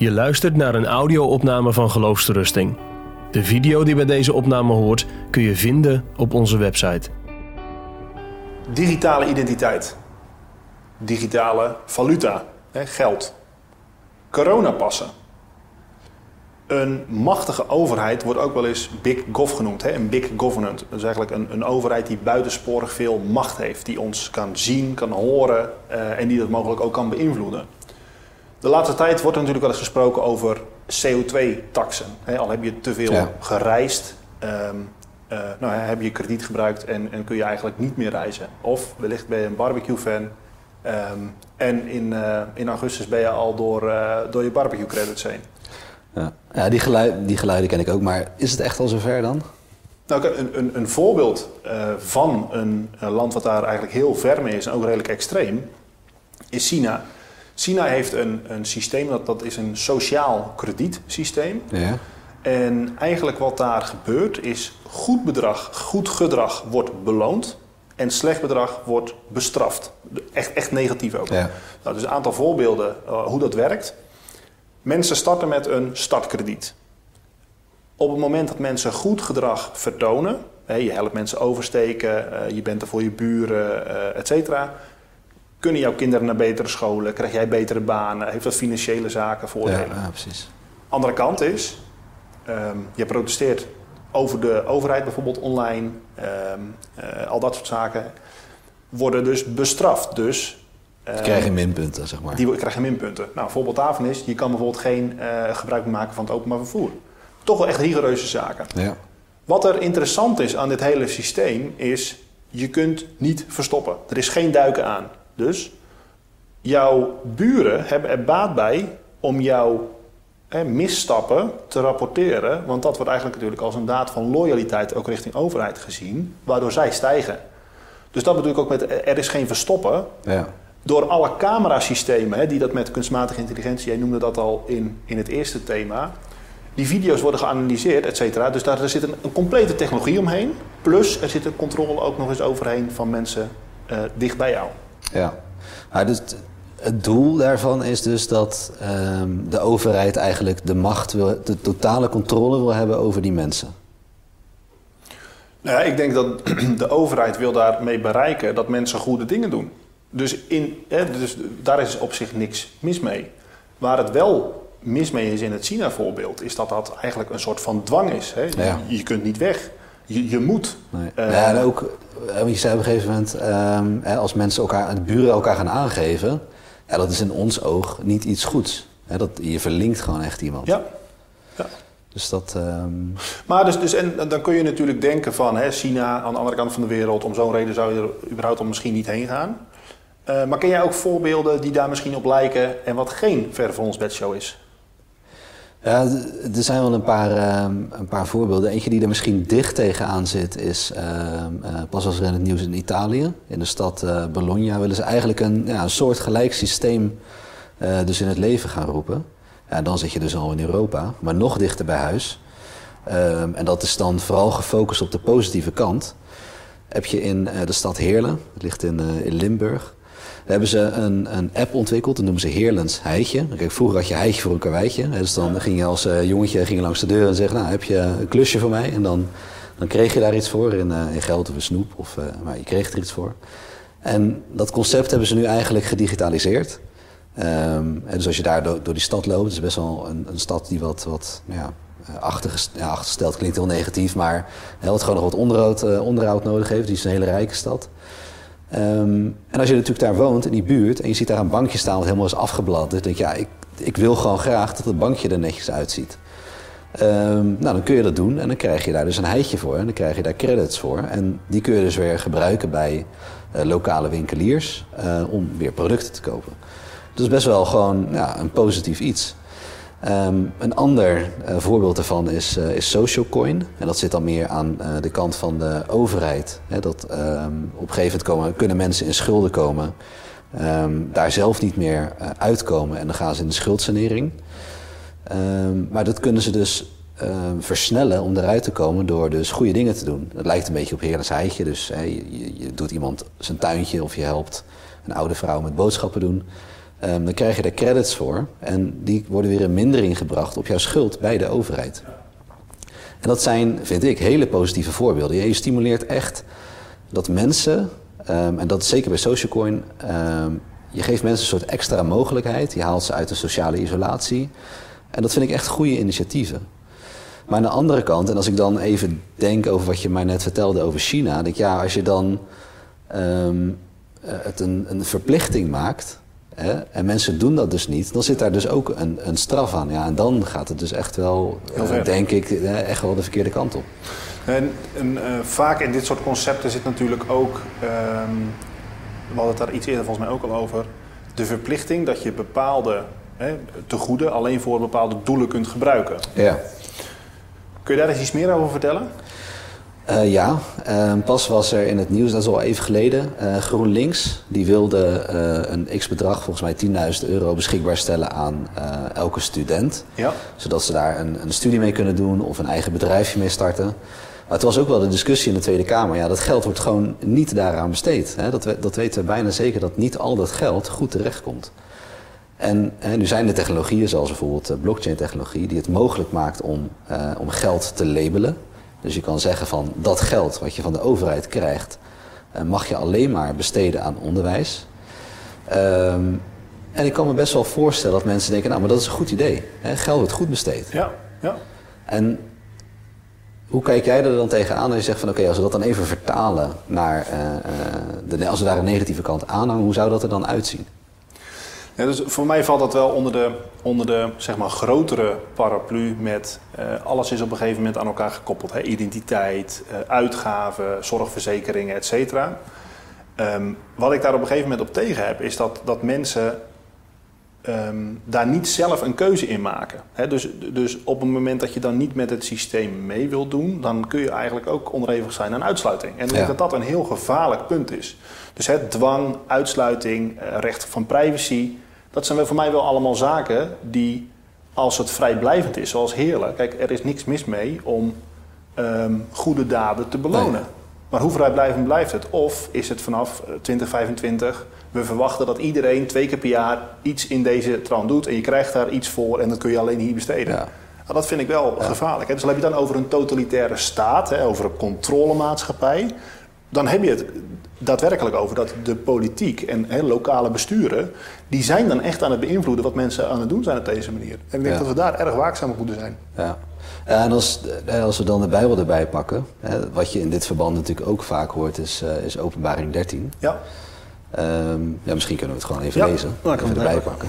Je luistert naar een audio-opname van Geloofsterusting. De video die bij deze opname hoort kun je vinden op onze website. Digitale identiteit. Digitale valuta. Geld. Coronapassen. Een machtige overheid wordt ook wel eens big gov genoemd. Een big government. Dat is eigenlijk een, een overheid die buitensporig veel macht heeft. Die ons kan zien, kan horen eh, en die dat mogelijk ook kan beïnvloeden. De laatste tijd wordt er natuurlijk wel eens gesproken over CO2-taxen. Al heb je te veel Ja. gereisd, ehm, eh, nou, heb je krediet gebruikt en, en kun je eigenlijk niet meer reizen. Of wellicht ben je een barbecue-fan ehm, en in, eh, in augustus ben je al door, eh, door je barbecue-credits heen. Ja, ja die, geluiden, die geluiden ken ik ook, maar is het echt al zover dan? Nou, een, een, een voorbeeld van een, een land wat daar eigenlijk heel ver mee is en ook redelijk extreem, is China. China heeft een, een systeem, dat, dat is een sociaal kredietsysteem. Ja. En eigenlijk wat daar gebeurt is goed bedrag, goed gedrag wordt beloond en slecht bedrag wordt bestraft. Echt, echt negatief ook. Ja. Nou, dus een aantal voorbeelden eh, hoe dat werkt. Mensen starten met een startkrediet. Op het moment dat mensen goed gedrag vertonen, hè, je helpt mensen oversteken, eh, je bent er voor je buren, eh et cetera, kunnen jouw kinderen naar betere scholen, krijg jij betere banen, heeft dat financiële zaken voordelen. ja, precies. Andere kant is, ehm, je protesteert over de overheid bijvoorbeeld online, ehm, eh, al dat soort zaken, worden dus bestraft. Dus eh, Dan krijg je minpunten, zeg maar. die krijgen minpunten. Nou, een voorbeeld daarvan is, je kan bijvoorbeeld geen eh, gebruik maken van het openbaar vervoer. Toch wel echt rigoureuze zaken. Ja. Wat er interessant is aan dit hele systeem is, je kunt niet verstoppen. Er is geen duiken aan. Dus jouw buren hebben er baat bij om jouw hè, misstappen te rapporteren. Want dat wordt eigenlijk natuurlijk als een daad van loyaliteit ook richting overheid gezien, waardoor zij stijgen. Dus dat bedoel ik ook met er is geen verstoppen. Ja. Door alle camerasystemen, hè, die dat met kunstmatige intelligentie, jij noemde dat al in, in het eerste thema. Die video's worden geanalyseerd, et cetera. Dus daar zit een, een complete technologie omheen. Plus er zit een controle ook nog eens overheen van mensen eh, dicht bij jou. Ja. Dus het doel daarvan is dus dat ehm, de overheid eigenlijk de macht wil, de totale controle wil hebben over die mensen. Nou ja, ik denk dat de overheid wil daarmee bereiken dat mensen goede dingen doen. Dus, in, hè, dus daar is op zich niks mis mee. Waar het wel mis mee is in het China-voorbeeld, is dat dat eigenlijk een soort van dwang is. Hè? Ja. Je, kunt niet weg. Je, je moet. Nee. Eh, ja, en ook, je zei op een gegeven moment, ehm, als mensen elkaar, de buren elkaar gaan aangeven, ja, dat is in ons oog niet iets goeds. Hè, dat, je verlinkt gewoon echt iemand. Ja. ja. Dus dat, ehm, Maar dus, dus en dan kun je natuurlijk denken van hè, China aan de andere kant van de wereld, om zo'n reden zou je er überhaupt al misschien niet heen gaan. Eh, maar ken jij ook voorbeelden die daar misschien op lijken en wat geen ver van ons bedshow is? Ja, er zijn wel een paar, ehm, een paar voorbeelden. Eentje die er misschien dicht tegenaan zit is... ehm, eh, pas was er in het nieuws in Italië. In de stad eh, Bologna willen ze eigenlijk een, ja, een soort gelijk systeem eh, dus in het leven gaan roepen. Ja, dan zit je dus al in Europa, maar nog dichter bij huis. Ehm, en dat is dan vooral gefocust op de positieve kant. Heb je in de stad Heerlen, dat ligt in, in Limburg... Daar hebben ze een, een app ontwikkeld, dat noemen ze Heerlens Heitje. Kijk, vroeger had je Heitje voor een karweitje. hè, Dus dan ging je als eh, jongetje ging je langs de deur en zeg, nou, heb je een klusje voor mij? En dan, dan kreeg je daar iets voor, in, eh, in geld of een snoep, of, eh, maar je kreeg er iets voor. En dat concept hebben ze nu eigenlijk gedigitaliseerd. Ehm, en dus als je daar do- door die stad loopt, het is best wel een, een stad die wat, wat ja, achterges- ja, achtergesteld klinkt heel negatief, maar hè, wat gewoon nog wat onderhoud, onderhoud nodig heeft. Die is een hele rijke stad. Ehm, en als je natuurlijk daar woont, in die buurt, en je ziet daar een bankje staan wat helemaal is afgeblad, dan denk je, ja, ik, ik wil gewoon graag dat het bankje er netjes uitziet. Ehm, nou, dan kun je dat doen en dan krijg je daar dus een heitje voor en dan krijg je daar credits voor. En die kun je dus weer gebruiken bij eh, lokale winkeliers eh, om weer producten te kopen. Dat is best wel gewoon een positief iets. Ehm, een ander eh, voorbeeld daarvan is, eh, is Social Coin. En dat zit dan meer aan eh, de kant van de overheid. Dat ehm, op een gegeven moment komen, kunnen mensen in schulden komen. ehm, daar zelf niet meer uitkomen en dan gaan ze in de schuldsanering. Maar dat kunnen ze dus versnellen om eruit te komen door dus goede dingen te doen. Het lijkt een beetje op Heerlijks Heitje. Dus je- je doet iemand zijn tuintje of je helpt een oude vrouw met boodschappen doen. Ehm, dan krijg je daar credits voor. En die worden weer in mindering gebracht op jouw schuld bij de overheid. En dat zijn, vind ik, hele positieve voorbeelden. Je stimuleert echt dat mensen, ehm, en dat is zeker bij Socialcoin, ehm, je geeft mensen een soort extra mogelijkheid. Je haalt ze uit de sociale isolatie. En dat vind ik echt goede initiatieven. Maar aan de andere kant, en als ik dan even denk over wat je mij net vertelde over China, denk ik ja, als je dan eh, het een verplichting maakt. Hè, en mensen doen dat dus niet, dan zit daar dus ook een, een straf aan. Ja, en dan gaat het dus echt wel, eh, denk ik, echt wel de verkeerde kant op. En, en, eh, vaak in dit soort concepten zit natuurlijk ook, ehm, we hadden het daar iets eerder volgens mij ook al over, de verplichting dat je bepaalde hè, tegoeden alleen voor bepaalde doelen kunt gebruiken. Ja. Kun je daar eens iets meer over vertellen? Eh, ja, eh, pas was er in het nieuws, dat is al even geleden, eh, GroenLinks. Die wilde eh, een x-bedrag, volgens mij 10.000 euro, beschikbaar stellen aan elke student. Ja. Zodat ze daar een, een studie mee kunnen doen of een eigen bedrijfje mee starten. Maar het was ook wel de discussie in de Tweede Kamer. Ja, dat geld wordt gewoon niet daaraan besteed. Hè. Dat, we- dat weten we bijna zeker, dat niet al dat geld goed terechtkomt. En hè, nu zijn er technologieën, zoals bijvoorbeeld blockchain-technologie, die het mogelijk maakt om, om geld te labelen. Dus je kan zeggen van dat geld wat je van de overheid krijgt, eh, mag je alleen maar besteden aan onderwijs. Ehm, en ik kan me best wel voorstellen dat mensen denken, nou, maar dat is een goed idee. Hè? Geld wordt goed besteed. Ja. ja. En hoe kijk jij er dan tegenaan als je zegt van oké, als we dat dan even vertalen naar, eh, eh, de, als we daar een negatieve kant aan hangen, hoe zou dat er dan uitzien? Ja, dus voor mij valt dat wel onder de, onder de zeg maar, grotere paraplu met eh, alles is op een gegeven moment aan elkaar gekoppeld. Hè? Identiteit, eh, uitgaven, zorgverzekeringen, et cetera. Ehm, wat ik daar op een gegeven moment op tegen heb, is dat, dat mensen ehm, daar niet zelf een keuze in maken. Hè? Dus, dus op het moment dat je dan niet met het systeem mee wilt doen, dan kun je eigenlijk ook onderhevig zijn aan uitsluiting. En ik denk Ja. dat dat een heel gevaarlijk punt is. Dus hè, dwang, uitsluiting, eh, recht van privacy, dat zijn voor mij wel allemaal zaken die, als het vrijblijvend is, zoals heerlijk, kijk, er is niks mis mee om ehm, goede daden te belonen. Nee. Maar hoe vrijblijvend blijft het? Of is het vanaf eh, 2025, we verwachten dat iedereen twee keer per jaar iets in deze trant doet en je krijgt daar iets voor en dat kun je alleen hier besteden. Ja. Nou, dat vind ik wel gevaarlijk. Hè? Dus dan heb je dan over een totalitaire staat, hè, over een controlemaatschappij. Dan heb je het daadwerkelijk over dat de politiek en lokale besturen... die zijn dan echt aan het beïnvloeden wat mensen aan het doen zijn op deze manier. En ik denk Ja. dat we daar erg waakzaam op moeten zijn. Ja. En als, als we dan de Bijbel erbij pakken, hè, wat je in dit verband natuurlijk ook vaak hoort, is, eh, is openbaring 13. Ja, Ehm, ja, misschien kunnen we het gewoon even Ja, lezen. dan kan even erbij pakken.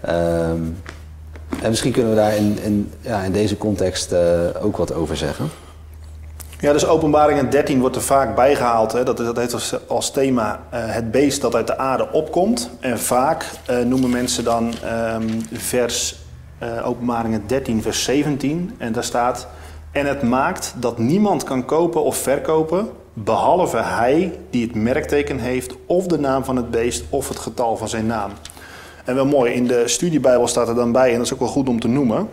Ehm, en misschien kunnen we daar in, in, ja, in deze context eh, ook wat over zeggen. Ja, dus openbaringen 13 wordt er vaak bijgehaald. Hè. Dat, dat heeft als, als thema eh, het beest dat uit de aarde opkomt. En vaak eh, noemen mensen dan ehm, vers eh, openbaringen 13, vers 17. En daar staat... En het maakt dat niemand kan kopen of verkopen... behalve hij die het merkteken heeft... of de naam van het beest of het getal van zijn naam. En wel mooi, in de studiebijbel staat er dan bij... en dat is ook wel goed om te noemen...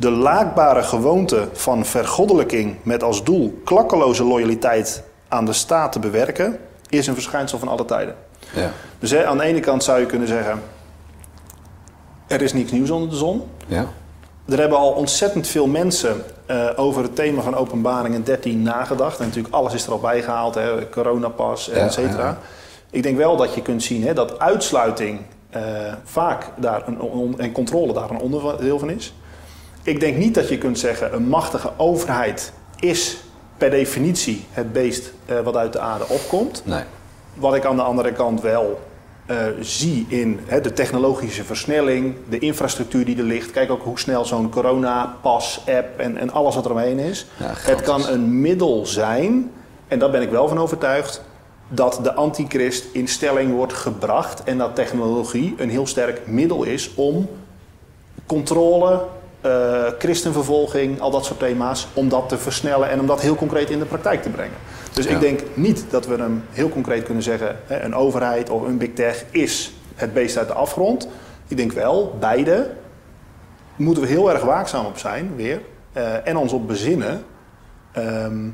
De laakbare gewoonte van vergoddelijking met als doel klakkeloze loyaliteit aan de staat te bewerken, is een verschijnsel van alle tijden. Ja. Dus hè, aan de ene kant zou je kunnen zeggen, er is niks nieuws onder de zon. Ja. Er hebben al ontzettend veel mensen eh, over het thema van openbaringen 13 nagedacht. En natuurlijk alles is er al bijgehaald, hè, coronapas, Ja, et cetera. ja. Ik denk wel dat je kunt zien hè, dat uitsluiting eh, vaak daar een, en controle daar een onderdeel van is. Ik denk niet dat je kunt zeggen een machtige overheid is per definitie het beest eh, wat uit de aarde opkomt. Nee. Wat ik aan de andere kant wel eh, zie in hè, de technologische versnelling, de infrastructuur die er ligt. Kijk ook hoe snel zo'n corona-pas-app en, en alles wat er omheen is. Ja, het kan een middel zijn, en daar ben ik wel van overtuigd, dat de antichrist in stelling wordt gebracht en dat technologie een heel sterk middel is om controle, eh, christenvervolging, al dat soort thema's, om dat te versnellen en om dat heel concreet in de praktijk te brengen. Dus Ja. ik denk niet dat we hem heel concreet kunnen zeggen, hè, een overheid of een big tech is het beest uit de afgrond. Ik denk wel, beide moeten we heel erg waakzaam op zijn, weer, eh, en ons op bezinnen. ehm,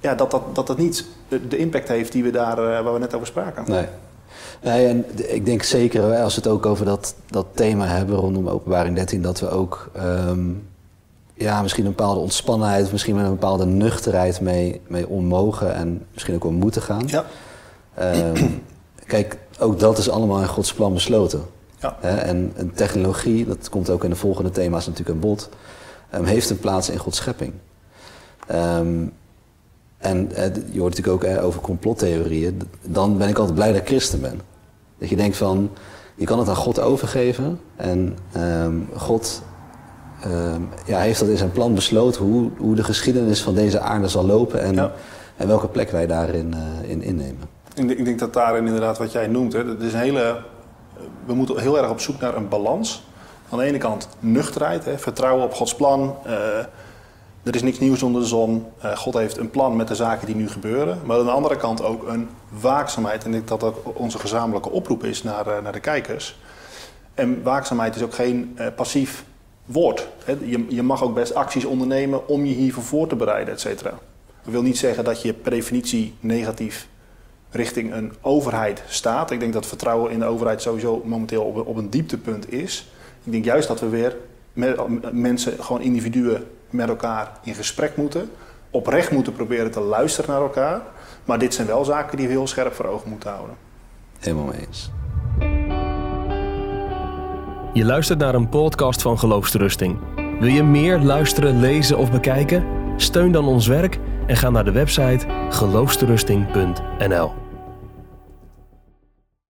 ja, dat, dat, dat dat niet de, de impact heeft die we daar, eh, waar we net over spraken. Nee. Nee, en ik denk zeker, als we het ook over dat, dat thema hebben rondom openbaring 13, dat we ook ehm, ja, misschien een bepaalde ontspannenheid, misschien met een bepaalde nuchterheid mee, mee ommogen en misschien ook wel moeten gaan. Ja. Ehm, kijk, ook dat is allemaal in Gods plan besloten. Ja. Hè, en, en technologie, dat komt ook in de volgende thema's natuurlijk aan bod, ehm, heeft een plaats in Gods schepping. Ehm, en eh, je hoort natuurlijk ook eh, over complottheorieën. Dan ben ik altijd blij dat ik christen ben. Dat je denkt van, je kan het aan God overgeven. En ehm, God ehm, ja, heeft dat in zijn plan besloten hoe, hoe de geschiedenis van deze aarde zal lopen. En, Ja. en welke plek wij daarin eh, in innemen. Ik denk, ik denk dat daarin inderdaad wat jij noemt, hè, dat is een hele, we moeten heel erg op zoek naar een balans. Aan de ene kant nuchterheid, hè, vertrouwen op Gods plan. Er is niks nieuws onder de zon. Eh, God heeft een plan met de zaken die nu gebeuren. Maar aan de andere kant ook een waakzaamheid. En ik denk dat dat onze gezamenlijke oproep is naar, eh, naar de kijkers. En waakzaamheid is ook geen eh, passief woord. Je, mag ook best acties ondernemen om je hiervoor voor te bereiden, et cetera. Dat wil niet zeggen dat je per definitie negatief richting een overheid staat. Ik denk dat vertrouwen in de overheid sowieso momenteel op, een- dieptepunt is. Ik denk juist dat we weer mensen, gewoon individuen met elkaar in gesprek moeten. Oprecht moeten proberen te luisteren naar elkaar. Maar dit zijn wel zaken die we heel scherp voor ogen moeten houden. Helemaal eens. Je luistert naar een podcast van Geloofsterusting. Wil je meer luisteren, lezen of bekijken? Steun dan ons werk en ga naar de website geloofsterusting.nl.